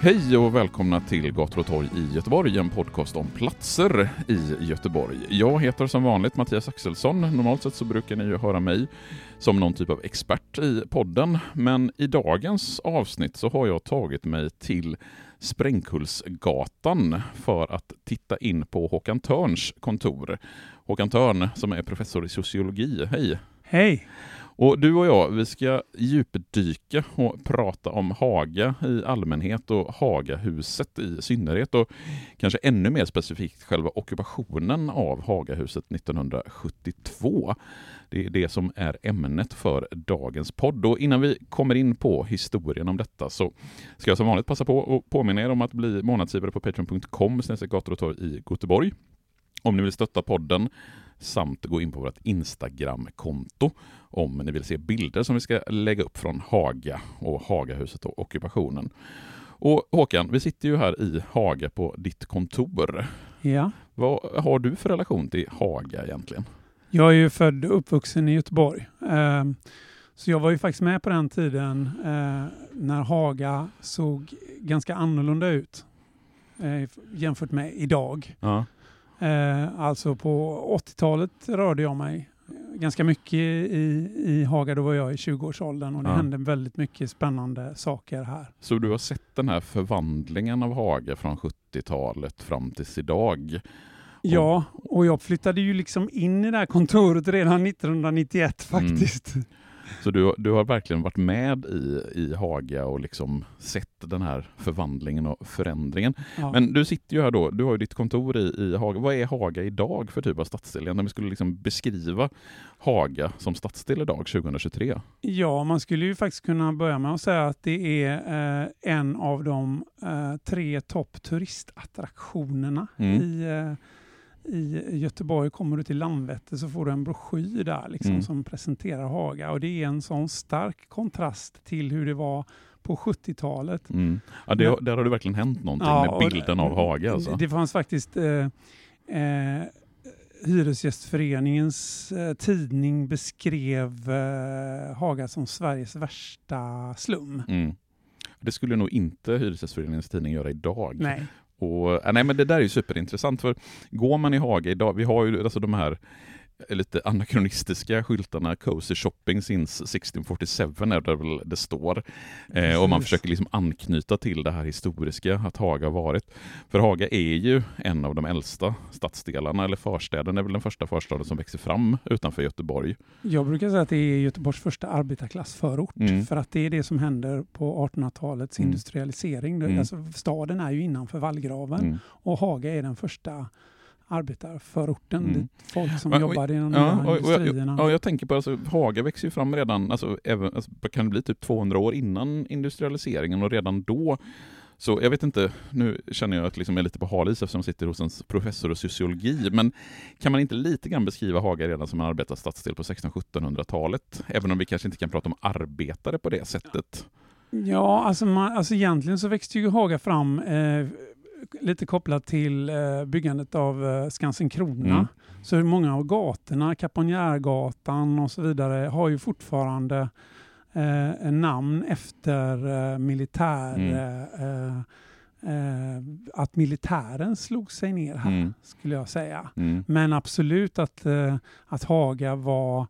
Hej och välkomna till Gator och torg i Göteborg, en podcast om platser i Göteborg. Jag heter som vanligt Mattias Axelsson. Normalt sett så brukar ni ju höra mig som någon typ av expert i podden, men i dagens avsnitt så har jag tagit mig till Sprängkullsgatan för att titta in på Håkan Törns kontor. Håkan Törn som är professor i sociologi. Hej! Hej! Och du och jag, vi ska djupdyka och prata om Haga i allmänhet och Hagahuset i synnerhet och kanske ännu mer specifikt själva ockupationen av Hagahuset 1972. Det är det som är ämnet för dagens podd. Och innan vi kommer in på historien om detta så ska jag som vanligt passa på att påminna er om att bli månadsgivare på patreon.com gator och torg i Göteborg. Om ni vill stötta podden samt gå in på vårt Instagram-konto om ni vill se bilder som vi ska lägga upp från Haga och Hagahuset och ockupationen. Och Håkan, vi sitter ju här i Haga på ditt kontor. Ja. Vad har du för relation till Haga egentligen? Jag är ju född och uppvuxen i Göteborg. Ehm, så jag var ju faktiskt med på den tiden eh, när Haga såg ganska annorlunda ut eh, jämfört med idag. Ja. Eh, alltså på 80-talet rörde jag mig ganska mycket i, i Haga. Då var jag i 20-årsåldern och det Ja. hände väldigt mycket spännande saker här. Så du har sett den här förvandlingen av Haga från 70-talet fram tills idag? Ja, och jag flyttade ju liksom in i det här kontoret redan 1991 Mm. faktiskt. Så du, du har verkligen varit med i, i Haga och liksom sett den här förvandlingen och förändringen. Ja. Men du sitter ju här då, du har ju ditt kontor i, i Haga. Vad är Haga idag för typ av stadsdel? När vi skulle liksom beskriva Haga som stadsdel idag, 2023. Ja, man skulle ju faktiskt kunna börja med att säga att det är eh, en av de eh, tre topp turistattraktionerna Mm. i, eh, i Göteborg. Kommer du till Landvetter så får du en broschyr där liksom, Mm. som presenterar Haga och det är en sån stark kontrast till hur det var på 70-talet. Mm. Ja, det, Men- där har det verkligen hänt någonting Ja, med bilden av Haga. Alltså. Det fanns faktiskt eh, eh, Hyresgästföreningens eh, tidning beskrev eh, Haga som Sveriges värsta slum. Mm. Det skulle nog inte Hyresgästföreningens tidning göra idag. Nej. Och, äh, nej, men det där är ju superintressant, för går man i Haga idag, vi har ju alltså de här eh, lite anakronistiska skyltarna Cozy Shopping since 1647 är det väl det står. Eh, och man försöker liksom anknyta till det här historiska, att Haga varit. För Haga är ju en av de äldsta stadsdelarna, eller förstäden är väl den första förstaden som växer fram utanför Göteborg. Jag brukar säga att det är Göteborgs första arbetarklassförort. Mm. För att det är det som händer på 1800-talets Mm. industrialisering. Mm. Alltså, staden är ju innanför vallgraven Mm. och Haga är den första arbetarförorten. Mm. Dit folk som och- jobbade inom Ja, de här och, och, jag, industrierna. ja, jag tänker på alltså, Haga växer ju fram redan, alltså, även, alltså, kan det bli typ 200 år innan industrialiseringen och redan då så jag vet inte, nu känner jag att liksom jag är lite på hal is eftersom jag sitter hos en professor i sociologi, men kan man inte lite grann beskriva Haga redan som en arbetarstadsdel på 1600-1700-talet? Även om vi kanske inte kan prata om arbetare på det sättet. Ja, alltså, man, alltså egentligen så växte ju Haga fram eh, lite kopplat till eh, byggandet av eh, Skansen Krona. Mm. Så många av gatorna, Kaponjärgatan och så vidare, har ju fortfarande eh, namn efter eh, militär... Mm. Eh, eh, att militären slog sig ner här, Mm. skulle jag säga. Mm. Men absolut att, eh, att Haga var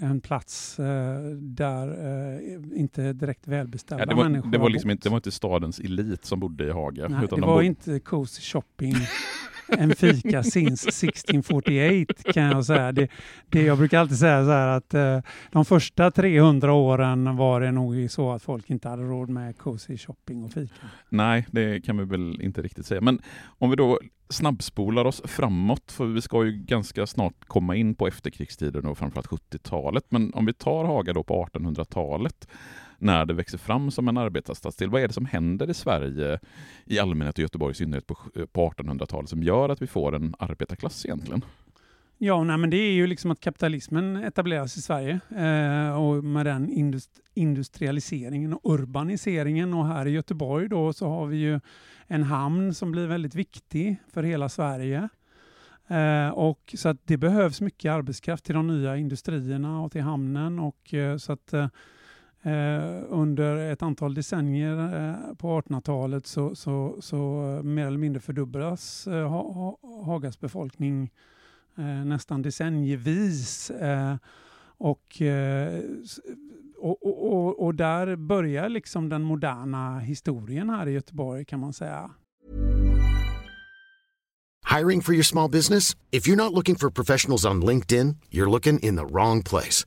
en plats eh, där eh, inte direkt välbeställda Ja, det, var, människor det, var liksom inte, det var inte stadens elit som bodde i Haga. Nej, utan det de var bodde- inte cozy shopping, en fika since 1648 kan jag säga. Det, det jag brukar alltid säga så här att eh, de första 300 åren var det nog så att folk inte hade råd med cozy shopping och fika. Nej, det kan vi väl inte riktigt säga. Men om vi då snabbspolar oss framåt, för vi ska ju ganska snart komma in på efterkrigstiden och framförallt 70-talet. Men om vi tar Haga då på 1800-talet, när det växer fram som en arbetarstadsdel, vad är det som händer i Sverige i allmänhet och Göteborg i synnerhet på, på 1800-talet som gör att vi får en arbetarklass egentligen? Ja, nej, men det är ju liksom att kapitalismen etableras i Sverige eh, och med den indust- industrialiseringen och urbaniseringen och här i Göteborg då så har vi ju en hamn som blir väldigt viktig för hela Sverige. Eh, och så att det behövs mycket arbetskraft till de nya industrierna och till hamnen och eh, så att eh, Eh, under ett antal decennier eh, på 1800-talet så, så, så eh, mer eller mindre fördubblas eh, ha, Hagas befolkning eh, nästan decennievis. Eh, och, eh, och, och, och, och där börjar liksom den moderna historien här i Göteborg kan man säga. Hiring for your small business? If you're not looking for professionals on LinkedIn, you're looking in the wrong place.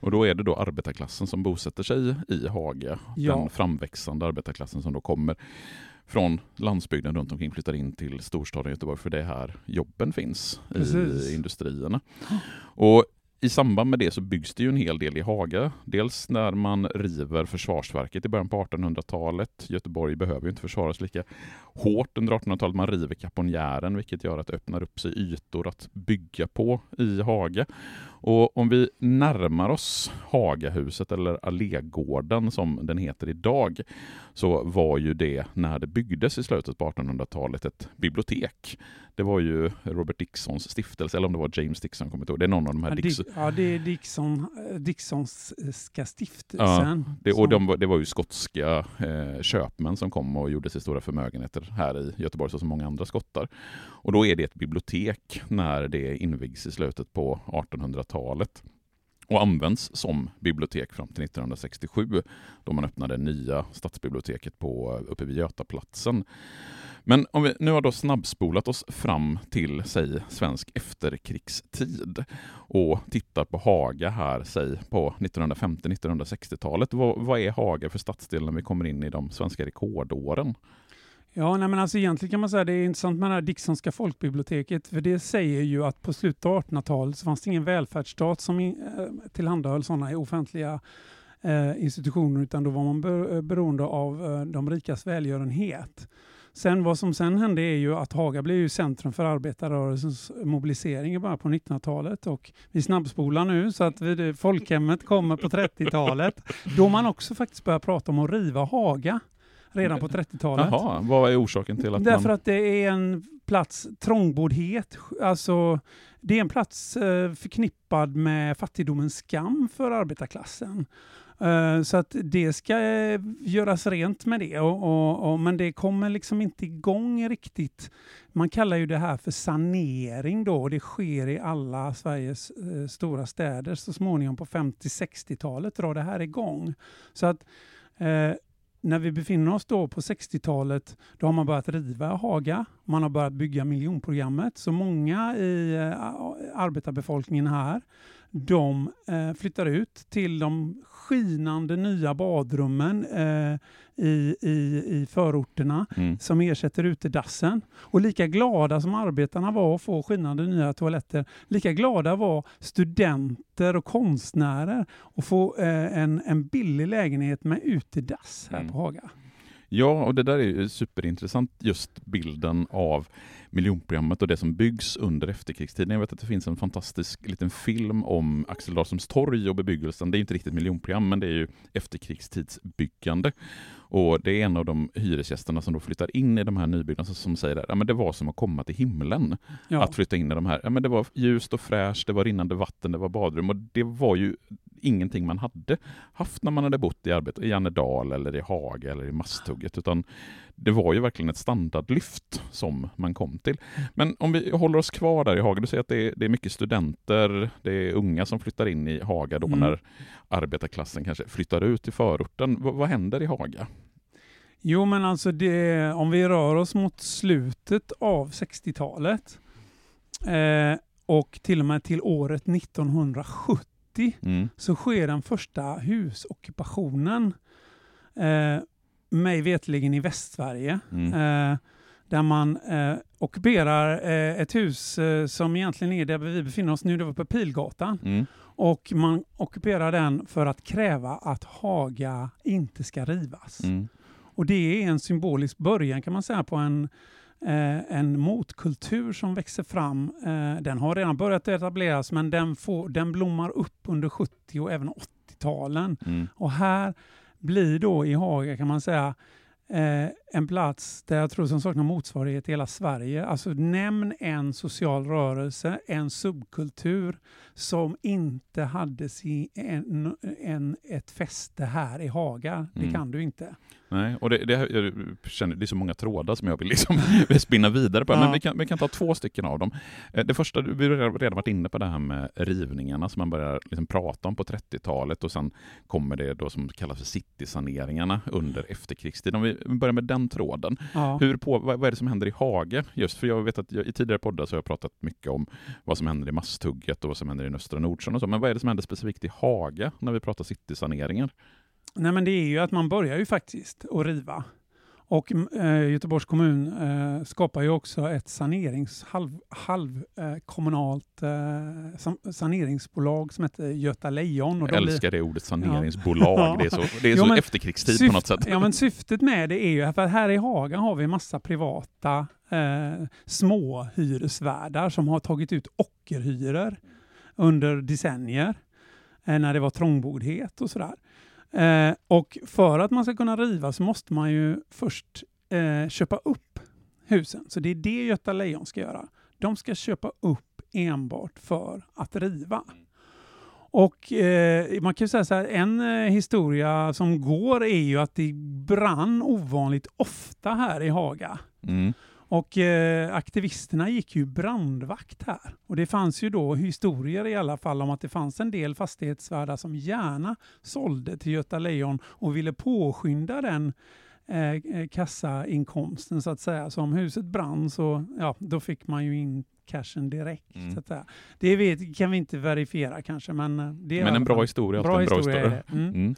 Och då är det då arbetarklassen som bosätter sig i Haga. Ja. Den framväxande arbetarklassen som då kommer från landsbygden runt omkring flyttar in till storstaden Göteborg för det är här jobben finns Precis. i industrierna. Och i samband med det så byggs det ju en hel del i Haga. Dels när man river försvarsverket i början på 1800-talet. Göteborg behöver inte försvaras lika hårt under 1800-talet. Man river Kaponjären vilket gör att det öppnar upp sig ytor att bygga på i Haga. Och om vi närmar oss Hagahuset eller Allégården som den heter idag så var ju det när det byggdes i slutet på 1800-talet ett bibliotek. Det var ju Robert Dixons stiftelse, eller om det var James Dixon, kommer inte ihåg. Det är någon av de här Ja, ja, det är Dixon, eh, Dixonska stiftelsen. det, och de, var- det var ju skotska eh, köpmän som kom och gjorde sig stora förmögenheter här i Göteborg, som många andra skottar. Och då är det ett bibliotek när det invigs i slutet på 1800-talet talet och används som bibliotek fram till 1967 då man öppnade nya stadsbiblioteket på, uppe vid Götaplatsen. Men om vi nu har då snabbspolat oss fram till, säg, svensk efterkrigstid och tittar på Haga här, säg på 1950-1960-talet. Vad, vad är Haga för stadsdel när vi kommer in i de svenska rekordåren? Ja, nej, men alltså egentligen kan man säga att det är intressant med det här Dixonska folkbiblioteket, för det säger ju att på slutet av 1800-talet så fanns det ingen välfärdsstat som in, eh, tillhandahöll sådana offentliga eh, institutioner, utan då var man be- eh, beroende av eh, de rikas välgörenhet. Sen vad som sen hände är ju att Haga blev ju centrum för arbetarrörelsens mobilisering i början på 1900-talet och vi snabbspolar nu så att vi, folkhemmet kommer på 30-talet då man också faktiskt börjar prata om att riva Haga redan på 30-talet. Jaha, vad är orsaken till att Därför man... att det är en plats, trångboddhet, alltså det är en plats eh, förknippad med fattigdomens skam för arbetarklassen. Eh, så att det ska eh, göras rent med det, och, och, och, men det kommer liksom inte igång riktigt. Man kallar ju det här för sanering då, och det sker i alla Sveriges eh, stora städer så småningom på 50-60-talet drar det här igång. Så att eh, när vi befinner oss då på 60-talet, då har man börjat riva Haga, man har börjat bygga miljonprogrammet, så många i eh, arbetarbefolkningen här de eh, flyttar ut till de skinande nya badrummen eh, i, i, i förorterna Mm. som ersätter utedassen. Och lika glada som arbetarna var att få skinande nya toaletter, lika glada var studenter och konstnärer att få eh, en, en billig lägenhet med utedass här Mm. på Haga. Ja, och det där är ju superintressant, just bilden av miljonprogrammet och det som byggs under efterkrigstiden. Jag vet att det finns en fantastisk liten film om Axel Darlströms torg och bebyggelsen. Det är inte riktigt miljonprogram, men det är ju efterkrigstidsbyggande. Och det är en av de hyresgästerna som då flyttar in i de här nybyggnaderna som säger att ja, men det var som att komma till himlen Ja. att flytta in i de här. Ja, men det var ljust och fräscht, det var rinnande vatten, det var badrum och det var ju ingenting man hade haft när man hade bott i arbete i Annedal eller i Haga eller i Masthugget, utan det var ju verkligen ett standardlyft som man kom till. Men om vi håller oss kvar där i Haga, du säger att det är, det är mycket studenter, det är unga som flyttar in i Haga då Mm. när arbetarklassen kanske flyttar ut i förorten. V- vad händer i Haga? Jo, men alltså det, om vi rör oss mot slutet av 60-talet eh, och till och med till året 1970 Mm. så sker den första husockupationen eh, mig vetligen i Västsverige. Mm. Eh, där man eh, ockuperar eh, ett hus eh, som egentligen är där vi befinner oss nu, det var på Pilgatan. Mm. Och man ockuperar den för att kräva att Haga inte ska rivas. Mm. Och det är en symbolisk början kan man säga på en, eh, en motkultur som växer fram. Eh, den har redan börjat etableras men den, får, den blommar upp under 70 och även 80-talen. Mm. Och här blir då i Haga kan man säga eh, en plats där jag tror som saknar motsvarighet i hela Sverige. Alltså nämn en social rörelse, en subkultur som inte hade sin, en, en, ett fäste här i Haga. Det Mm. kan du inte. Nej, och det, det, jag känner, det är så många trådar som jag vill liksom spinna vidare på. Men Ja. vi kan, vi kan ta två stycken av dem. Eh, Det första, vi har redan varit inne på det här med rivningarna som man börjar liksom prata om på 30-talet och sen kommer det då som kallas för citysaneringarna under efterkrigstiden. Om vi börjar med den tråden. Ja. Hur på, vad, vad är det som händer i Haga? Just för jag vet att jag, i tidigare poddar så har jag pratat mycket om vad som händer i Masthugget och vad som händer i Östra Nordsjön och så. Men vad är det som händer specifikt i Haga när vi pratar citysaneringar? Nej, men det är ju att man börjar ju faktiskt att riva. Och eh, Göteborgs kommun eh, skapar ju också ett sanerings, halv, halv eh, kommunalt eh, saneringsbolag som heter Göta Lejon. Och Jag de blir- älskar det ordet saneringsbolag. Det är så, det är Jo, så men efterkrigstid Syft- på något sätt. Ja, men syftet med det är ju för att här i Haga har vi massa privata eh, små hyresvärdar som har tagit ut ockerhyror under decennier eh, när det var trångboddhet och sådär. Eh, och för att man ska kunna riva så måste man ju först eh, köpa upp husen. Så det är det Göta Lejon ska göra. De ska köpa upp enbart för att riva. Och eh, man kan ju säga så här, en eh, historia som går är ju att det brann ovanligt ofta här i Haga. Mm. Och eh, aktivisterna gick ju brandvakt här. Och det fanns ju då historier i alla fall om att det fanns en del fastighetsvärdar som gärna sålde till Göta Lejon och ville påskynda den eh, eh kassainkomsten så att säga. Så om huset brann så ja, då fick man ju in cashen direkt. Mm. Så att. Det vet, kan vi inte verifiera kanske men eh, det är Men en bra historia. Bra en historia är det. Mm. Mm.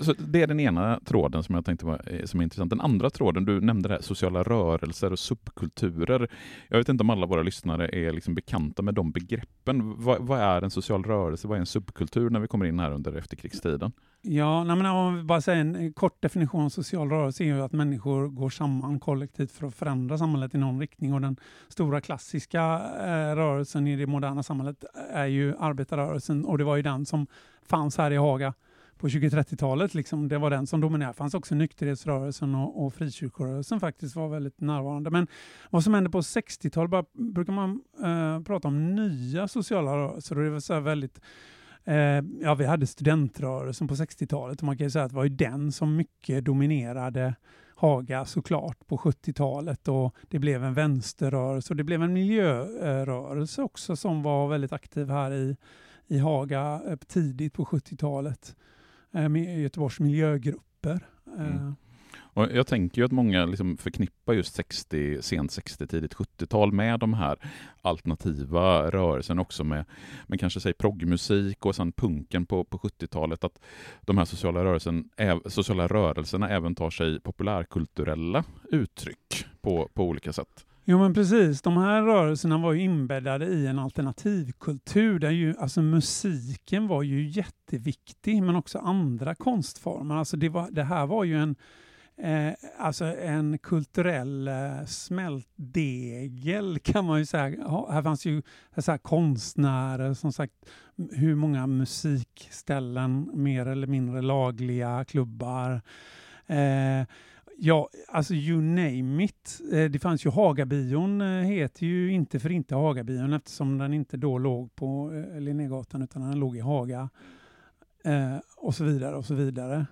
Så det är den ena tråden som jag tänkte var, eh, som är intressant. Den andra tråden, du nämnde det här, sociala rörelser och subkulturer. Jag vet inte om alla våra lyssnare är liksom bekanta med de begreppen. Vad, vad är en social rörelse? Vad är en subkultur när vi kommer in här under efterkrigstiden? Ja, nej, men om vi bara säger en kort definition av social rörelse är ju att människor går samman kollektivt för att förändra samhället i någon riktning och den stora klassiska eh, rörelsen i det moderna samhället är ju arbetarrörelsen och det var ju den som fanns här i Haga på 20-30-talet. Liksom. Det var den som dominerade. Det fanns också nykterhetsrörelsen och, och frikyrkorörelsen faktiskt var väldigt närvarande. Men vad som hände på 60-talet brukar man eh, prata om nya sociala rörelser och det var så här väldigt Eh, ja, vi hade studentrörelsen på 60-talet och man kan ju säga att det var ju den som mycket dominerade Haga såklart på 70-talet och det blev en vänsterrörelse och det blev en miljörörelse också som var väldigt aktiv här i, i Haga eh, tidigt på 70-talet eh, med Göteborgs miljögrupper. Eh, Mm. Och jag tänker ju att många liksom förknippar just 60, sent 60, tidigt 70-tal med de här alternativa rörelserna också med, med kanske säg proggmusik och sen punken på, på 70-talet. Att de här sociala, rörelsen, sociala rörelserna även tar sig populärkulturella uttryck på, på olika sätt. Jo men precis, de här rörelserna var ju inbäddade i en alternativkultur där ju, alltså musiken var ju jätteviktig men också andra konstformer. Alltså det, var, det här var ju en, eh, alltså en kulturell eh, smältdegel kan man ju säga. Här fanns ju så här, konstnärer, som sagt hur många musikställen, mer eller mindre lagliga klubbar. Eh, Ja, alltså you name it. Eh, det fanns ju Hagabion, eh, heter ju inte för inte Hagabion eftersom den inte då låg på eh, Linnégatan utan den låg i Haga. Eh, och så vidare och så vidare.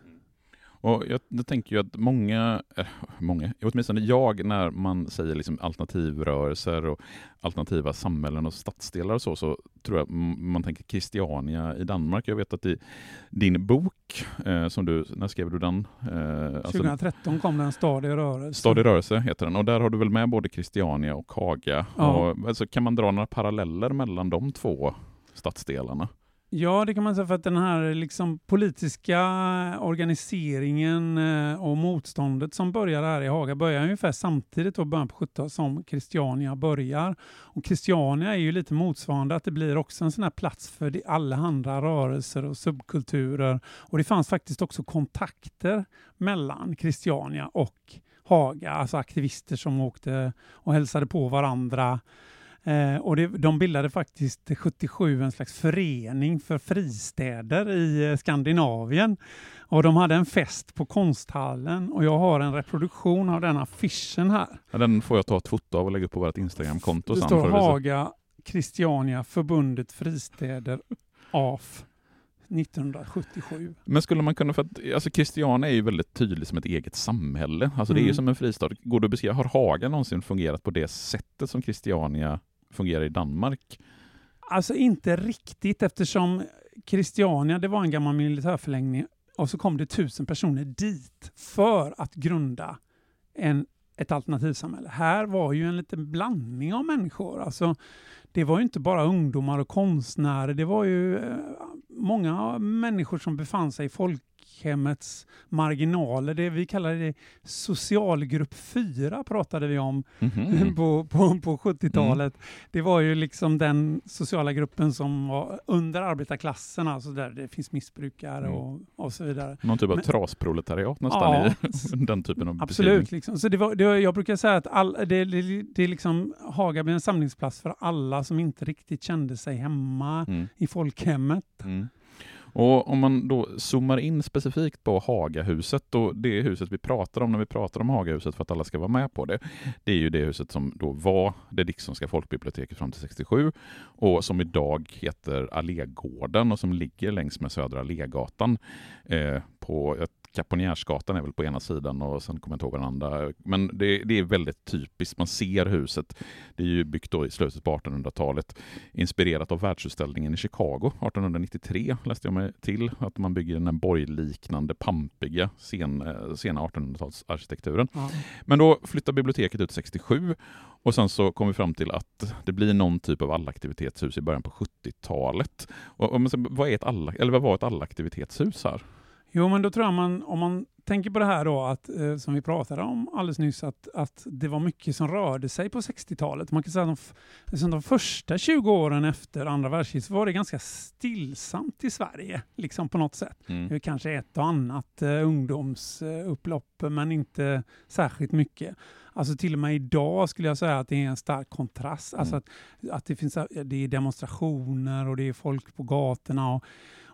Och jag, jag tänker ju att många, äh, många, åtminstone jag, när man säger liksom alternativrörelser och alternativa samhällen och stadsdelar och så, så tror jag man tänker Christiania i Danmark. Jag vet att i din bok, eh, som du, när skrev du den? Eh, 2013 alltså, kom den, Stad i rörelse. Stad i rörelse heter den, och där har du väl med både Christiania och Haga. Ja. Och, alltså, kan man dra några paralleller mellan de två stadsdelarna? Ja, det kan man säga för att den här liksom politiska organiseringen eh, och motståndet som börjar här i Haga börjar ungefär samtidigt, då början på 70 som Christiania börjar. Och Christiania är ju lite motsvarande, att det blir också en sån här plats för alla andra rörelser och subkulturer. Och det fanns faktiskt också kontakter mellan Christiania och Haga, alltså aktivister som åkte och hälsade på varandra Eh, och det, de bildade faktiskt 77 en slags förening för fristäder i eh, Skandinavien. Och de hade en fest på konsthallen och jag har en reproduktion av den affischen här. Ja, den får jag ta ett foto av och lägga upp på vårt Instagramkonto. Det står Haga Christiania Förbundet Fristäder AF 1977. Men skulle man kunna, för att alltså Christiania är ju väldigt tydligt som ett eget samhälle. Alltså mm. det är ju mm. som en fristad. Går det att beskriva, har Haga någonsin fungerat på det sättet som Christiania fungerar i Danmark? Alltså inte riktigt eftersom Christiania, det var en gammal militärförlängning och så kom det tusen personer dit för att grunda en, ett alternativsamhälle. Här var ju en liten blandning av människor. Alltså, det var ju inte bara ungdomar och konstnärer, det var ju eh, många människor som befann sig i folk folkhemmets marginaler. Det vi kallar det socialgrupp 4 pratade vi om mm -hmm. på, på, på 70-talet. Mm. Det var ju liksom den sociala gruppen som var under arbetarklassen, alltså där det finns missbrukare mm. och, och så vidare. Någon typ av Men, trasproletariat nästan ja, i den typen av Absolut. Liksom. Så det var, det var, jag brukar säga att all, det, det, det är liksom, Haga blir en samlingsplats för alla som inte riktigt kände sig hemma mm. i folkhemmet. Mm. Och om man då zoomar in specifikt på Hagahuset och det huset vi pratar om när vi pratar om Hagahuset för att alla ska vara med på det. Det är ju det huset som då var det Dicksonska folkbiblioteket fram till 67 och som idag heter Allégården och som ligger längs med Södra Allégatan eh, på ett Kaponjärsgatan är väl på ena sidan och sen kommer jag inte ihåg den andra. Men det, det, är väldigt typiskt. Man ser huset. Det är ju byggt i slutet på 1800-talet. Inspirerat av världsutställningen i Chicago 1893 läste jag mig till. Att man bygger den borgliknande, pampiga sen, eh, sena 1800-talsarkitekturen. Ja. Men då flyttar biblioteket ut 67 och sen så kom vi fram till att det blir någon typ av allaktivitetshus i början på 70-talet. Och, och, vad, är ett alla, eller vad var ett allaktivitetshus här? Jo, men då tror jag man, om man tänker på det här då, att, eh, som vi pratade om alldeles nyss, att, att det var mycket som rörde sig på 60-talet. Man kan säga att de, liksom de första 20 åren efter andra världskriget var det ganska stillsamt i Sverige, liksom på något sätt. Mm. Det kanske ett och annat eh, ungdomsupplopp, men inte särskilt mycket. Alltså till och med idag skulle jag säga att det är en stark kontrast. Alltså mm. Alltså att, att det finns det är demonstrationer och det är folk på gatorna. Och,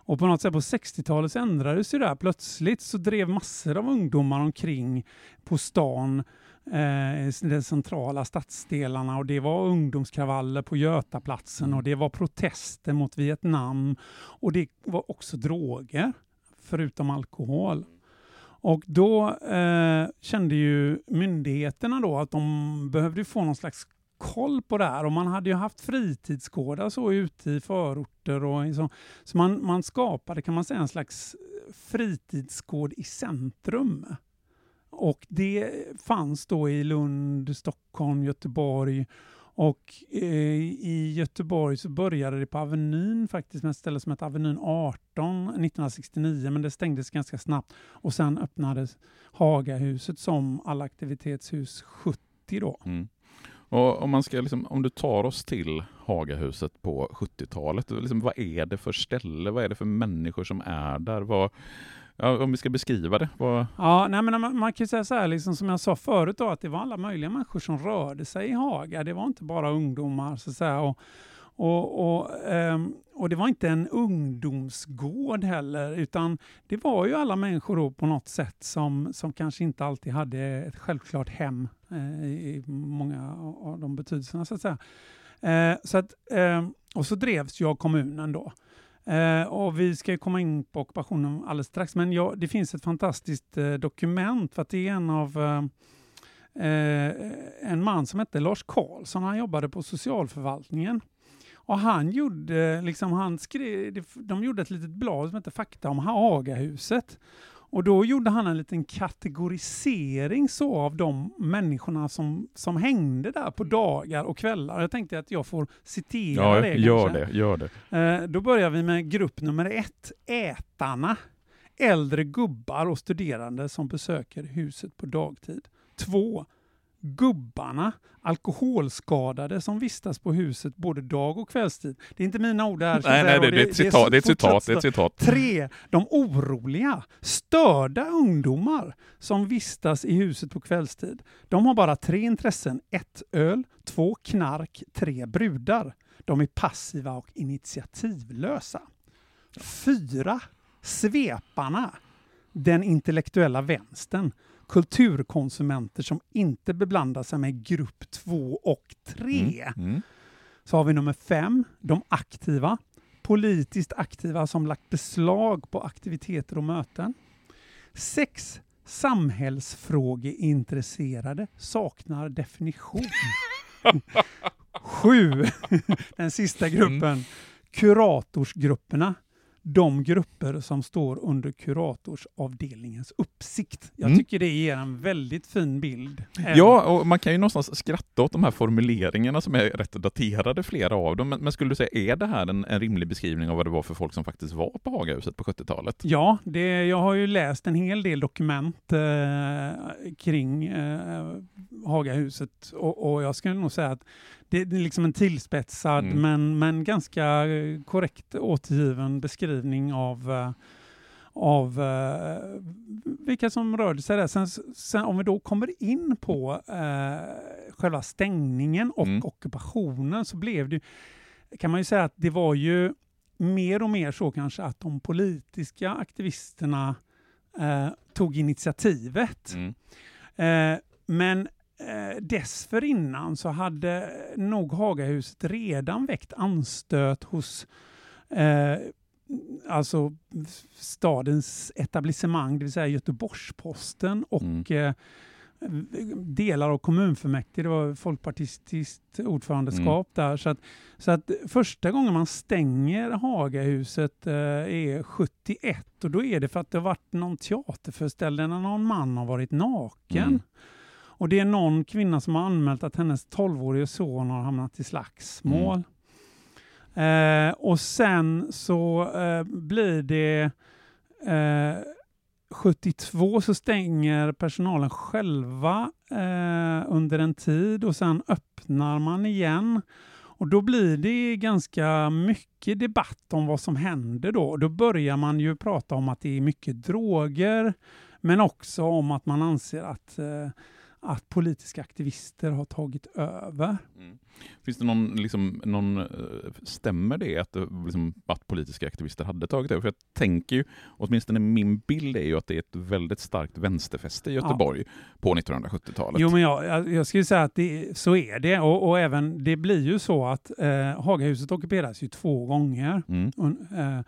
och på något sätt på 60-talet så ändrades ju det här. Plötsligt så drev massor av ungdomar omkring på stan eh, de centrala stadsdelarna och det var ungdomskravaller på Götaplatsen och det var protester mot Vietnam och det var också droger, förutom alkohol. Och då eh, kände ju myndigheterna då att de behövde få någon slags koll på det här och man hade ju haft fritidsgårdar så ute i förorter och så, så man, man skapade kan man säga en slags eh, fritidsgård i centrum. Och det fanns då i Lund, Stockholm, Göteborg och eh, i Göteborg så började det på Avenyn faktiskt med ett ställe som hette Avenyn 18 1969 men det stängdes ganska snabbt och sen öppnades Hagahuset som allaktivitetshus 70 då. Mm. Och om, man ska liksom, om du tar oss till Hagahuset på 70-talet, liksom, vad är det för ställe? Vad är det för människor som är där? Vad, ja, om vi ska beskriva det? Vad... Ja, nej, men man, man kan säga så här, liksom, som jag sa förut, då, att det var alla möjliga människor som rörde sig i Haga. Det var inte bara ungdomar. Så att säga, och, och, och, um, och det var inte en ungdomsgård heller, utan det var ju alla människor då på något sätt som, som kanske inte alltid hade ett självklart hem eh, i många av de betydelserna. Så att säga. Eh, så att, eh, och så drevs jag kommunen då. Eh, och vi ska komma in på ockupationen alldeles strax, men ja, det finns ett fantastiskt eh, dokument för att det är en av eh, eh en man som hette Lars Karlsson, han jobbade på socialförvaltningen. Och han gjorde, liksom, han skrev, de gjorde ett litet blad som hette Fakta om Hagahuset. Och då gjorde han en liten kategorisering så av de människorna som, som hängde där på dagar och kvällar. Jag tänkte att jag får citera ja, det. Gör kanske. det, gör det. Eh, då börjar vi med grupp nummer ett, ätarna. Äldre gubbar och studerande som besöker huset på dagtid. Två, gubbarna, alkoholskadade som vistas på huset både dag och kvällstid. Det är inte mina ord här. Nej, nej, det, det, är ett citat, det är ett citat, det är ett citat. Tre, de oroliga, störda ungdomar som vistas i huset på kvällstid. De har bara tre intressen. Ett öl, två knark, tre brudar. De är passiva och initiativlösa. Fyra, sveparna, den intellektuella vänstern kulturkonsumenter som inte beblandar sig med grupp 2 och 3. Mm. Mm. Så har vi nummer 5, de aktiva. Politiskt aktiva som lagt beslag på aktiviteter och möten. 6. Samhällsfrågeintresserade saknar definition. 7. Den sista gruppen. Mm. Kuratorsgrupperna de grupper som står under kuratorsavdelningens uppsikt. Jag mm. tycker det ger en väldigt fin bild. Ja, och man kan ju någonstans skratta åt de här formuleringarna som är rätt daterade, flera av dem. Men, men skulle du säga, är det här en, en, rimlig beskrivning av vad det var för folk som faktiskt var på Hagahuset på 70-talet? Ja, det, jag har ju läst en hel del dokument eh, kring eh, Hagahuset och, och jag skulle nog säga att det är liksom en tillspetsad mm. men, men ganska eh, korrekt återgiven beskrivning av, uh, av uh, vilka som rörde sig där. Sen, sen, om vi då kommer in på uh, själva stängningen och mm. ockupationen så blev det, kan man ju säga att det var ju mer och mer så kanske att de politiska aktivisterna tog initiativet. Mm. men eh, dessförinnan så hade nog Hagahuset redan väckt anstöt hos eh, alltså stadens etablissemang, det vill säga Göteborgs-Posten och mm. eh, delar av kommunfullmäktige, det var folkpartistiskt ordförandeskap mm. där. Så att, så att första gången man stänger Hagahuset eh, är 71 och då är det för att det har varit någon teaterföreställning där någon man har varit naken. Mm. Och det är någon kvinna som har anmält att hennes 12-årige son har hamnat i slagsmål. Mm. Eh, och sen så eh, blir det eh, 72 så stänger personalen själva eh, under en tid och sen öppnar man igen. Och då blir det ganska mycket debatt om vad som händer då. Då börjar man ju prata om att det är mycket droger, men också om att man anser att eh, att politiska aktivister har tagit över. Mm. Finns det någon, liksom, någon, eh, stämmer det att, liksom, att politiska aktivister hade tagit över? För jag tänker ju, åtminstone min bild är ju att det är ett väldigt starkt vänsterfäste i Göteborg ja. på 1970-talet. Jo, men jag, jag, jag skulle säga att det, så är det. Och, och, även, det blir ju så att eh, Hagahuset ockuperas ju två gånger. Mm. Och, eh, Eh,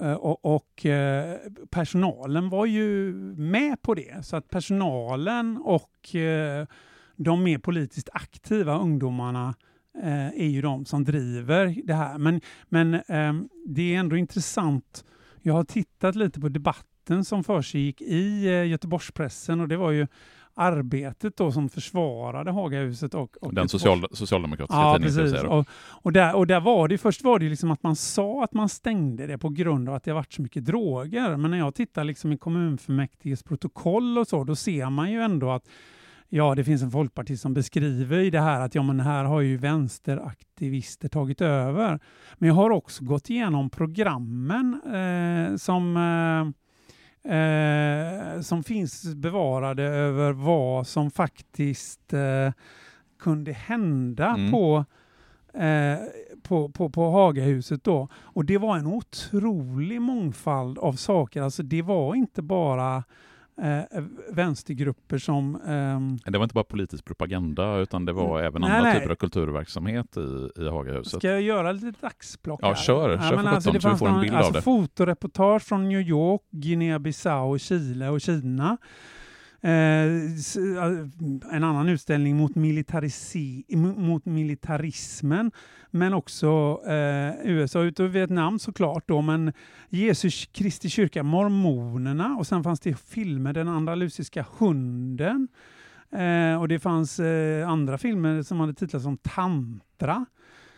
Eh, och, och, eh, personalen var ju med på det. Så att personalen och eh, de mer politiskt aktiva ungdomarna är ju de som driver det här. Men, men ehm, det är ändå intressant. Jag har tittat lite på debatten som försiggick i Göteborgspressen och det var ju arbetet då som försvarade Hagahuset och, och Den social, socialdemokratiska Ja, tidningen. precis. Och, och, där, och där var det först var det liksom att man sa att man stängde det på grund av att det varit så mycket droger. Men när jag tittar liksom i kommunfullmäktiges protokoll och så, då ser man ju ändå att ja, det finns en folkpartist som beskriver i det här att ja, men här har ju vänsteraktivister tagit över. Men jag har också gått igenom programmen eh, som eh, eh, som finns bevarade över vad som faktiskt eh, kunde hända Mm. på, eh, på, på, på Hagahuset då. Och det var en otrolig mångfald av saker. Alltså det var inte bara eh, vänstergrupper som ehm, Det var inte bara politisk propaganda utan det var även Nej, andra nej. typer av kulturverksamhet i, i Hagahuset. Ska jag göra lite dagsblock Ja, här? kör. Kör för men alltså, sjutton, det så vi får en bild av alltså, det. Fotoreportage från New York, Guinea-Bissau, Chile och Kina. Eh, eh, en annan utställning mot, militarisi- mot militarismen, men också eh, USA utöver Vietnam såklart då, men Jesus Kristi kyrka, mormonerna och sen fanns det filmer, Den andalusiska hunden. Eh, och det fanns eh, andra filmer som hade titlar som Tantra,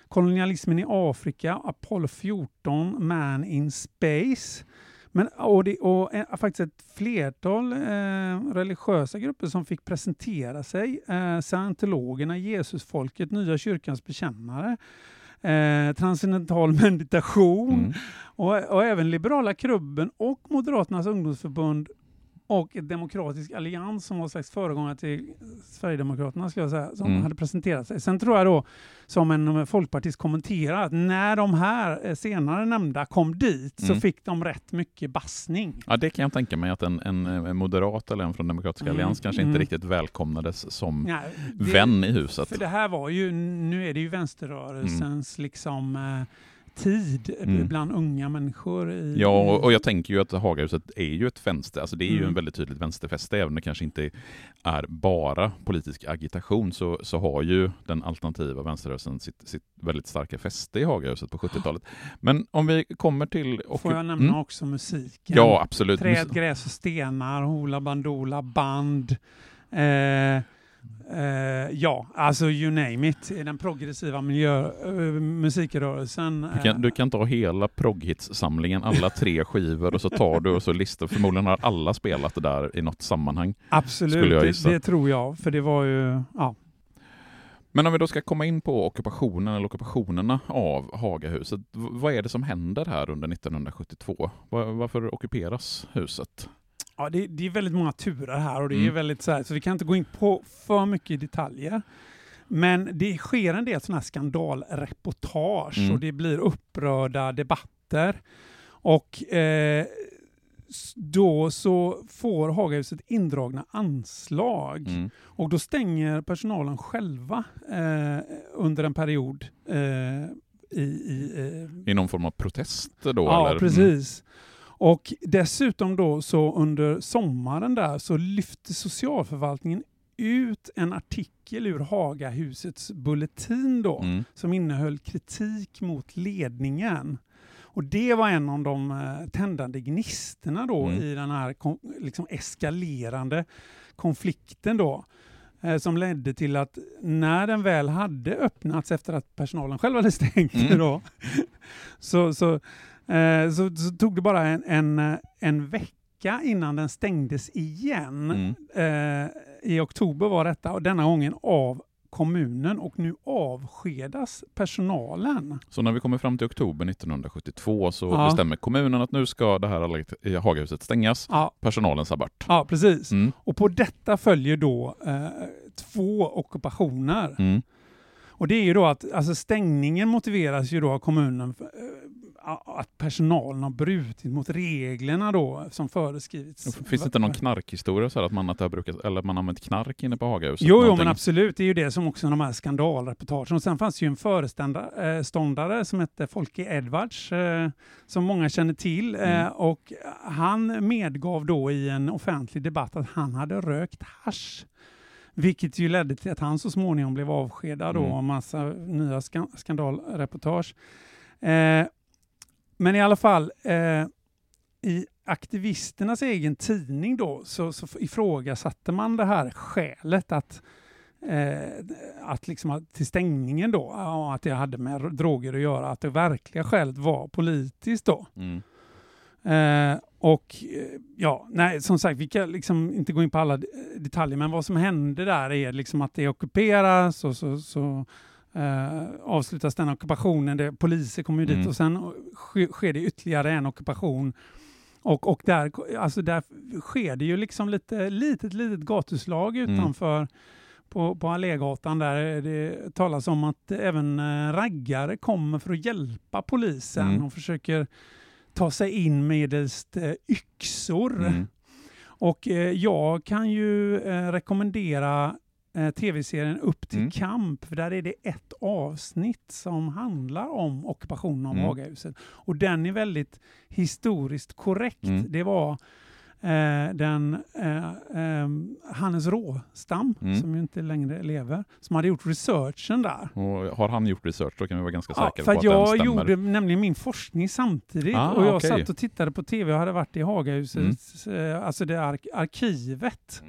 Kolonialismen i Afrika, Apollo 14, Man in Space. Men, och det, och eh, faktiskt ett flertal eh, religiösa grupper som fick presentera sig. Eh, Scientologerna, Jesusfolket, Nya kyrkans bekännare, eh, transcendental meditation Mm. och, och även Liberala klubben och Moderaternas ungdomsförbund och Demokratisk allians som var slags föregångare till Sverigedemokraterna ska jag säga, som Mm. hade presenterat sig. Sen tror jag då, som en folkpartist kommenterar, att när de här eh, senare nämnda kom dit så Mm. fick de rätt mycket bassning. Ja, det kan jag tänka mig att en, en, en moderat eller en från Demokratiska Mm, Allians kanske mm. inte riktigt välkomnades som Ja, det- vän i huset. För det här var ju, nu är det ju vänsterrörelsens liksom eh, tid Mm. bland unga människor. I, Ja, och, jag tänker ju att Hagahuset är ju ett vänster, alltså det är ju Mm. en väldigt tydligt vänsterfäste, även om det kanske inte är bara politisk agitation, så, så har ju den alternativa vänsterrörelsen sitt, sitt väldigt starka fäste i Hagahuset på 70-talet. Men om vi kommer till... och- Får jag nämna Mm. också musiken? Ja, absolut. Träd, gräs och stenar, Hoola Bandoola, band. Eh, eh, ja, alltså you name it. I Den progressiva miljö, eh, musikrörelsen. Du kan, du kan ta hela progghits-samlingen, alla tre skivor, och så tar du och så listar. Förmodligen har alla spelat det där i något sammanhang. Absolut, det, det tror jag. För det var ju, ja. Men om vi då ska komma in på ockupationen eller ockupationerna av Hagahuset, vad är det som händer här under 1972? Va- Varför ockuperas huset? Ja, det, det är väldigt många turer här och det är Mm. väldigt så här, så vi kan inte gå in på för mycket detaljer. Men det sker en del sådana här skandalreportage Mm. och det blir upprörda debatter. Och eh, då så får Hagahuset indragna anslag Mm. och då stänger personalen själva eh, under en period eh, i, i eh, I någon form av protest då? Ja, eller? Mm. Och dessutom då så under sommaren där så lyfte socialförvaltningen ut en artikel ur Hagahusets bulletin då Mm. som innehöll kritik mot ledningen. Och det var en av de eh, tändande gnistorna då Mm. i den här liksom eskalerande konflikten då. eh, Som ledde till att när den väl hade öppnats efter att personalen själv hade stängt Mm. då, så, så, så, så tog det bara en, en, eh, en vecka innan den stängdes igen. Mm. Eh, I oktober var detta och denna gången av kommunen och nu avskedas personalen. Så när vi kommer fram till oktober 1972 så Ja. bestämmer kommunen att nu ska det här Hagahuset stängas. Ja, Personalen sa bort. ja precis. Mm. Och på detta följer då eh, två ockupationer. Mm. Och det är ju då att alltså stängningen motiveras ju då av kommunen eh, att personalen har brutit mot reglerna då som föreskrivits. Finns det inte någon knarkhistoria så att man, att brukat, eller att man använt knark inne på Hagahuset? Jo, jo, men absolut. Det är ju det som också de här skandalreportagen. Och sen fanns ju en föreståndare som hette Folke Edwards, eh, som många känner till. Eh, Mm. och han medgav då i en offentlig debatt att han hade rökt hasch. Vilket ju ledde till att han så småningom blev avskedad då Mm. och massa nya skan- skandalreportage. Eh, men i alla fall, eh, i aktivisternas egen tidning då så, så ifrågasatte man det här skälet att eh, att liksom, till stängningen då, att det hade med droger att göra, att det verkliga skälet var politiskt då. Mm. Eh, och eh, ja, nej, som sagt, vi kan liksom inte gå in på alla detaljer, men vad som hände där är liksom att det ockuperas och så, så eh, avslutas den ockupationen. Det, poliser kommer ju dit Mm. och sen sker, sker det ytterligare en ockupation. Och, och där, alltså där sker det ju liksom lite litet, litet gatuslag Mm. utanför på, på Allégatan där det talas om att även eh, raggare kommer för att hjälpa polisen Mm. och försöker ta sig in medelst eh, yxor. Mm. Och eh, jag kan ju eh, rekommendera eh, tv-serien Upp till Mm. kamp, för där är det ett avsnitt som handlar om ockupationen av Mm. Hagahuset. Och den är väldigt historiskt korrekt. Mm. Det var eh, den eh, ehm, Hannes Råstam, Mm. som ju inte längre lever, som hade gjort researchen där. Och har han gjort research då kan vi vara ganska Ja, säkra på att jag den stämmer. gjorde nämligen min forskning samtidigt Ah, och jag okej. satt och tittade på tv och hade varit i Hagahuset, eh, alltså det ark arkivet.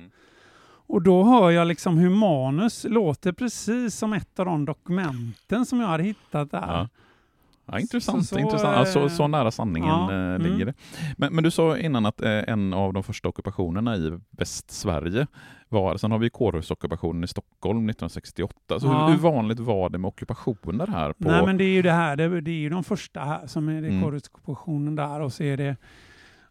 Mm. Och då hör jag liksom hur manus låter precis som ett av de dokumenten som jag hade hittat där. Ja. Ja, intressant. Så- så, intressant. Alltså, eh, så nära sanningen ja, eh, mm. ligger det. Men, men du sa innan att eh, en av de första ockupationerna i Västsverige var, sen har vi kårhusockupationen i Stockholm 1968. Så Ja. hur, hur vanligt var det med ockupationer här? På, Nej men det är ju det här, det, det är ju de första här som är det Mm. korrespondtionen där och så är det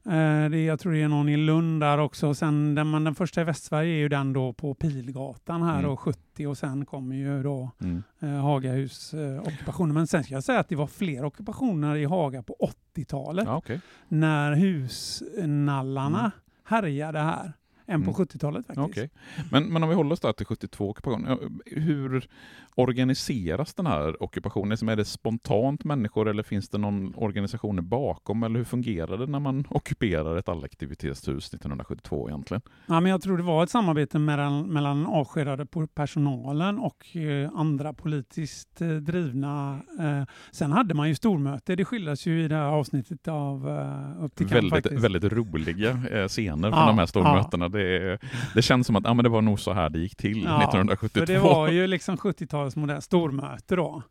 det, är- jag tror det är någon i Lund där också. Och Sen den, men den första i Västsverige är ju den då på Pilgatan här Mm. då, 70 och sen kommer ju då Mm. eh, Hagahus eh. Men sen ska jag säga att det var fler ockupationer i Haga på 80-talet Ja, okej. när husnallarna Mm. härjade här än på Mm. 70-talet faktiskt. Okej. Men, men om vi håller oss där till 72 ockupation. ja, Hur organiseras den här ockupationen? Liksom, Är det spontant människor eller finns det någon organisation bakom? Eller hur fungerar det när man ockuperar ett allaktivitetshus 1972 egentligen? Ja, men jag tror det var ett samarbete mellan, mellan avskedade po- personalen och eh, andra politiskt eh, drivna. Eh, sen hade man ju stormöte, det skildras ju i det här avsnittet av eh, Upp till kamp Väldigt, väldigt roliga eh, scener från Ja, de här stormötena. Det, det känns som att ja, men det var nog så här det gick till Ja, 1972. För det var ju liksom 70-talets modell stormöte då.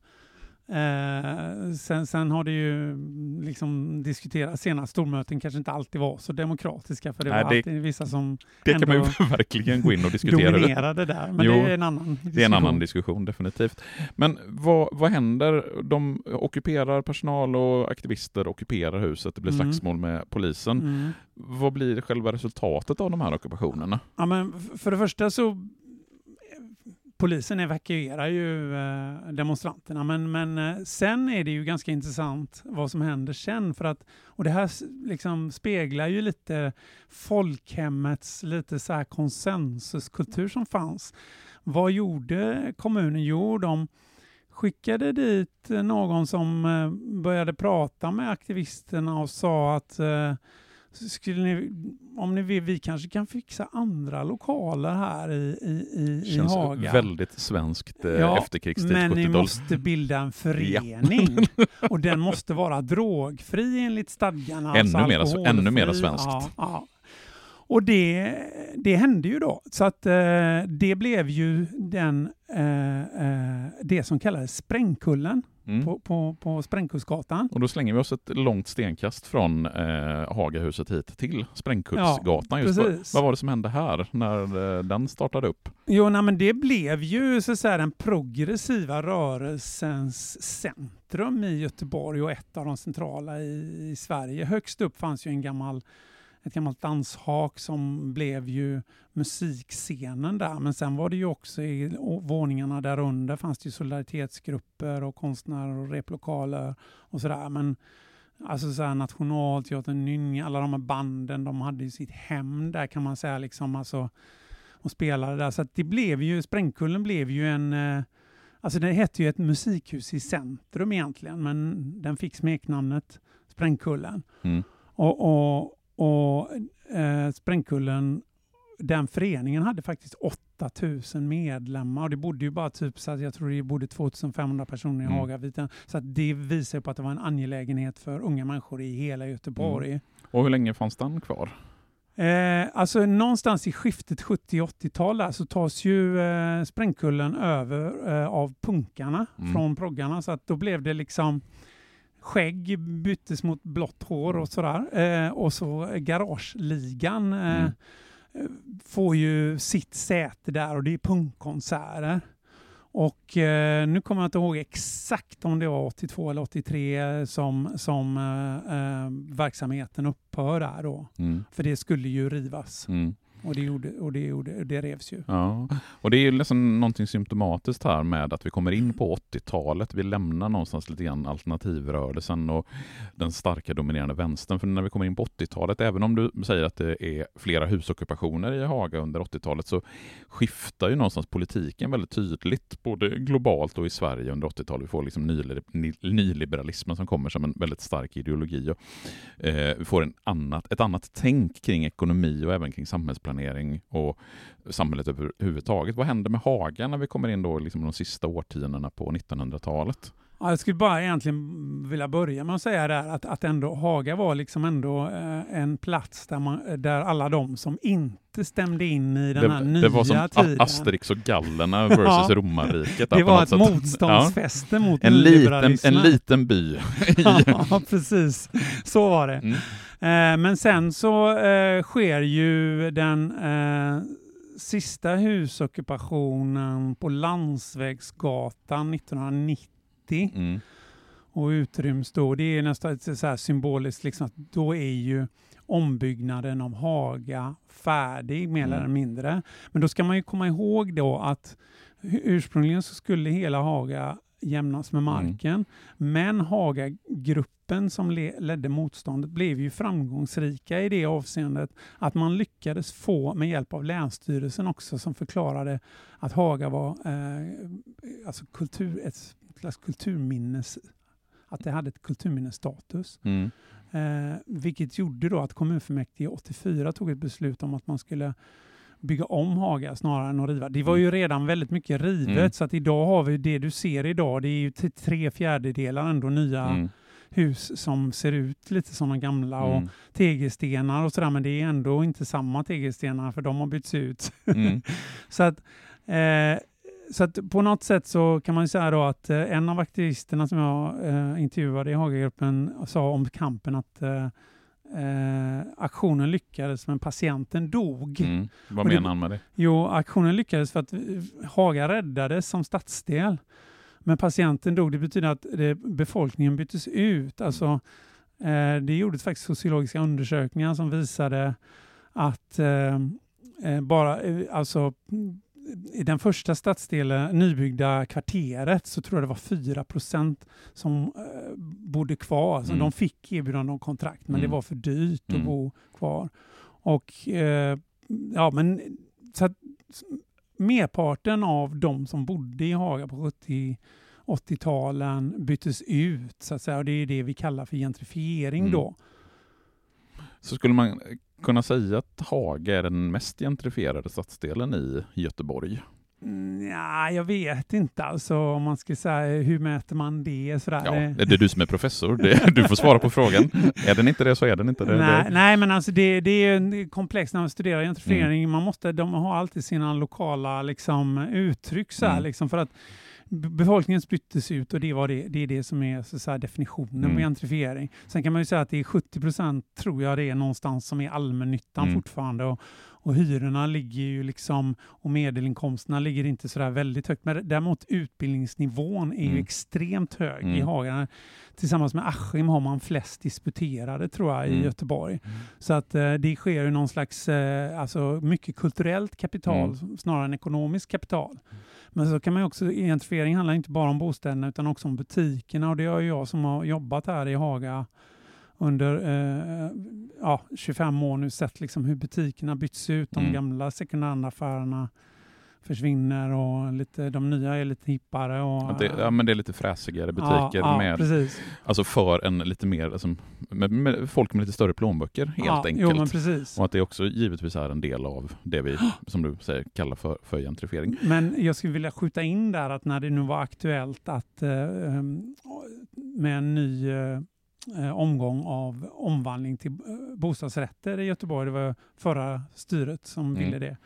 Eh, sen, sen har det ju liksom diskuterats senast stormöten kanske inte alltid var så demokratiska för det Nej, var det- alltid vissa som det kan man ju verkligen gå in och diskutera. Det. dominerade där. Men Jo, det är en annan diskussion. Det är en annan diskussion definitivt. Men vad, vad händer? De ockuperar personal och aktivister ockuperar huset. Det blir Mm. slagsmål med polisen. Mm. Vad blir själva resultatet av de här ockupationerna? Ja, men för det första så polisen evakuerar ju eh, demonstranterna, men, men eh, sen är det ju ganska intressant vad som händer sen. För att, och det här liksom speglar ju lite folkhemmets lite så här konsensuskultur som fanns. Vad gjorde kommunen? Jo, de skickade dit eh, någon som eh, började prata med aktivisterna och sa att eh, skulle ni, om ni vill, vi kanske kan fixa andra lokaler här i, i, i, i Känns Haga. väldigt svenskt eh, Ja, efterkrigstid Men ni 70-tal. måste bilda en förening och den måste vara drogfri enligt stadgarna. Ännu alltså mera- ännu mera svenskt. Ja, ja. Och det, det hände ju då. Så att eh, det blev ju den, eh, eh, det som kallades Sprängkullen Mm. på, på, på Sprängkullsgatan. Och då slänger vi oss ett långt stenkast från eh, Hagahuset hit till Sprängkullsgatan. Ja, precis. vad var det som hände här när eh, den startade upp? Jo, nej, men det blev ju så säga, den progressiva rörelsens centrum i Göteborg och ett av de centrala i, i Sverige. Högst upp fanns ju en gammal, ett gammalt danshak som blev ju musikscenen där. Men sen var det ju också i våningarna där under fanns det ju solidaritetsgrupper och konstnärer och replokaler och sådär. Men Alltså så här Nationalteatern, Nynning, alla de här banden, de hade ju sitt hem där kan man säga liksom. Alltså, och spelade där. Så det blev ju, Sprängkullen blev ju en, eh, alltså det hette ju ett musikhus i centrum egentligen, men den fick smeknamnet Sprängkullen. Mm. Och, och, och eh, Sprängkullen, den föreningen hade faktiskt 8000 medlemmar och det bodde ju bara typ så att jag tror det bodde 2500 personer i Mm. Hagaviten. Så att det visar på att det var en angelägenhet för unga människor i hela Göteborg. Och hur länge fanns den kvar? Eh, alltså någonstans i skiftet 70-80-tal så tas ju eh, Sprängkullen över eh, av punkarna Mm. från proggarna. Så att då blev det liksom skägg byttes mot blått hår och sådär. Eh, och så Garageligan eh, Mm. får ju sitt säte där och det är punkkonserter. Och eh, nu kommer jag inte ihåg exakt om det var 82 eller 83 som, som eh, eh, verksamheten upphör där då. Mm. För det skulle ju rivas. Mm. Och det, gjorde, och det, gjorde, det revs ju. Ja, och det är ju liksom någonting symptomatiskt här med att vi kommer in på 80-talet. Vi lämnar någonstans lite grann alternativrörelsen och den starka dominerande vänstern. För när vi kommer in på 80-talet, även om du säger att det är flera husockupationer i Haga under 80-talet, så skiftar ju någonstans politiken väldigt tydligt, både globalt och i Sverige under 80-talet. Vi får liksom nyliberalismen som kommer som en väldigt stark ideologi. Och, eh, vi får en annat, ett annat tänk kring ekonomi och även kring samhällsplanering och samhället överhuvudtaget. Vad händer med Haga när vi kommer in då liksom de sista årtiondena på 1900-talet? Ja, jag skulle bara egentligen vilja börja med att säga där att, att ändå Haga var liksom ändå eh, en plats där, man, där alla de som inte stämde in i den Det, här det nya var som tiden. Asterix och gallerna versus Ja. romarriket. det var ett sätt. motståndsfäste mot Ja, en, liten, en liten by. ja, precis. Så var det. Mm. Eh, men sen så eh, sker ju den eh, sista husockupationen på Landsvägsgatan 1990 Mm. och utryms då. Det är nästan så här symboliskt, liksom att då är ju ombyggnaden av Haga färdig mer Mm. eller mindre. Men då ska man ju komma ihåg då att ursprungligen så skulle hela Haga jämnas med marken. Men Hagagruppen som le- ledde motståndet blev ju framgångsrika i det avseendet att man lyckades få med hjälp av Länsstyrelsen också som förklarade att Haga var eh, alltså kultur, ett slags kulturminnes att det hade ett kulturminnesstatus. Mm. Eh, vilket gjorde då att kommunfullmäktige 84 tog ett beslut om att man skulle bygga om Haga snarare än att riva. Det var ju redan väldigt mycket rivet Mm. så att idag har vi det du ser idag. Det är ju till tre fjärdedelar ändå nya Mm. hus som ser ut lite som de gamla och Mm. tegelstenar och sådär men det är ändå inte samma tegelstenar för de har bytts ut. Mm. Så att, eh, så på något sätt så kan man ju säga att eh, en av aktivisterna som jag eh, intervjuade i Hagagruppen sa om kampen att eh, eh, aktionen lyckades men patienten dog. Mm. Vad menar han med det? Jo, aktionen lyckades för att eh, Haga räddades som stadsdel. Men patienten dog. Det betyder att det, befolkningen byttes ut. Alltså, eh, det gjordes faktiskt sociologiska undersökningar som visade att eh, eh, bara, eh, alltså, i den första stadsdelen, nybyggda kvarteret, så tror jag det var 4 procent som eh, bodde kvar. Alltså, Mm. De fick erbjudande om kontrakt, men Mm. det var för dyrt Mm. att bo kvar. Och eh, ja, men så att merparten av de som bodde i Haga på 70 80-talen byttes ut så att säga och det är det vi kallar för gentrifiering Mm. då. Så skulle man kunna säga att Haga är den mest gentrifierade stadsdelen i Göteborg? Mm, Ja, jag vet inte alltså om man ska säga hur mäter man det sådär. Ja, Det- är du som är professor. Det, du får svara på frågan. Är den inte det så är den inte det. nej, det. nej, men alltså det, det är en komplex när man studerar gentrifiering. Man måste, de har alltid sina lokala liksom, uttryck så här, Mm. liksom, för att befolkningen byttes ut och det, var det, det är det som är så definitionen Mm. på gentrifiering. Sen kan man ju säga att det är 70 procent tror jag det är någonstans som är allmännyttan Mm. fortfarande och, och hyrorna ligger ju liksom och medelinkomsterna ligger inte så där väldigt högt. Men däremot utbildningsnivån är ju Mm. extremt hög i Mm. Haga. Tillsammans med Askim har man flest disputerade tror jag i Mm. Göteborg. Så att eh, det sker ju någon slags, eh, alltså mycket kulturellt kapital Mm. snarare än ekonomiskt kapital. Men så kan man ju också, gentrifiering handlar inte bara om bostäderna utan också om butikerna och det ju jag som har jobbat här i Haga under eh, ja, 25 år nu sett liksom hur butikerna byts ut. De Mm. gamla second hand-affärerna försvinner och lite, de nya är lite hippare. Och, det, ja, men det är lite fräsigare Ja, butiker ja, med, precis. alltså för en lite mer, alltså, med, med folk med lite större plånböcker helt ja, enkelt. Jo. Och att det också givetvis är en del av det vi, som du säger, kallar för, för gentrifiering. Men jag skulle vilja skjuta in där att när det nu var aktuellt att eh, em, med en ny eh, eh, omgång av omvandling till eh, bostadsrätter i Göteborg. Det var förra styret som Mm. ville det.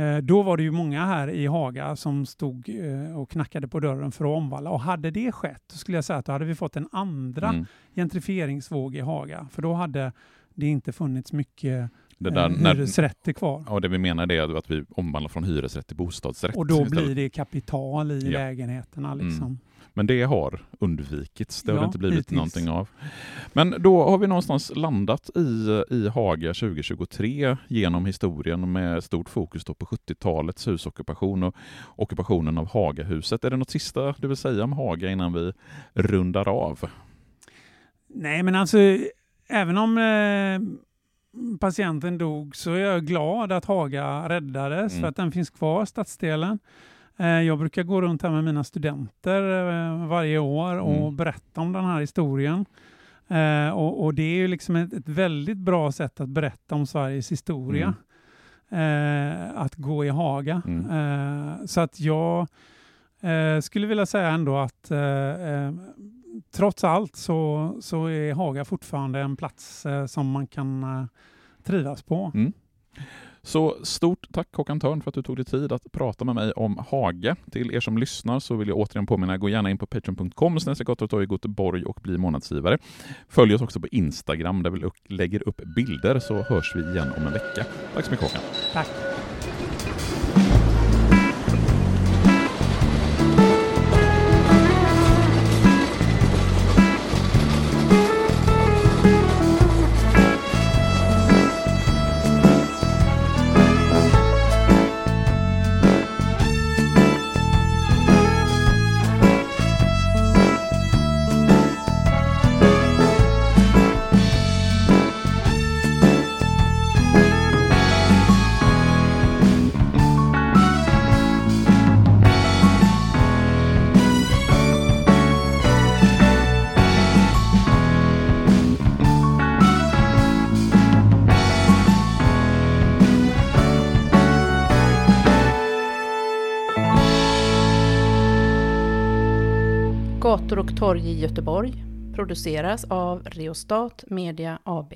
Eh, då var det ju många här i Haga som stod eh, och knackade på dörren för att omvandla. Och hade det skett, då skulle jag säga att då hade vi fått en andra Mm. gentrifieringsvåg i Haga. För då hade det inte funnits mycket Det där, eh, när, hyresrätter kvar. ja, det vi menar är att vi omvandlar från hyresrätt till bostadsrätt. Och då blir det kapital i Ja. lägenheterna. Liksom. Mm. Men det har undvikits. Det har Ja, det inte blivit hittills. någonting av. Men då har vi någonstans landat i, i Haga 2023 genom historien med stort fokus på 70-talets husockupation och ockupationen av Hagahuset. Är det något sista du vill säga om Haga innan vi rundar av? Nej, men alltså även om eh, patienten dog så är jag glad att Haga räddades Mm. för att den finns kvar, stadsdelen. Eh, jag brukar gå runt här med mina studenter eh, varje år och Mm. berätta om den här historien. Eh, och, och det är ju liksom ett, ett väldigt bra sätt att berätta om Sveriges historia. Eh, att gå i Haga. Mm. Så att jag skulle vilja säga ändå att trots allt så, så är Haga fortfarande en plats som man kan trivas på. Så stort tack Håkan Törn för att du tog dig tid att prata med mig om Haga. Till er som lyssnar så vill jag återigen påminna, gå gärna in på patreon.com snedstreck i Göteborg och bli månadsgivare. Följ oss också på Instagram där vi lägger upp bilder så hörs vi igen om en vecka. Tack så mycket Håkan. Tack! Torg i Göteborg produceras av Reostat Media AB.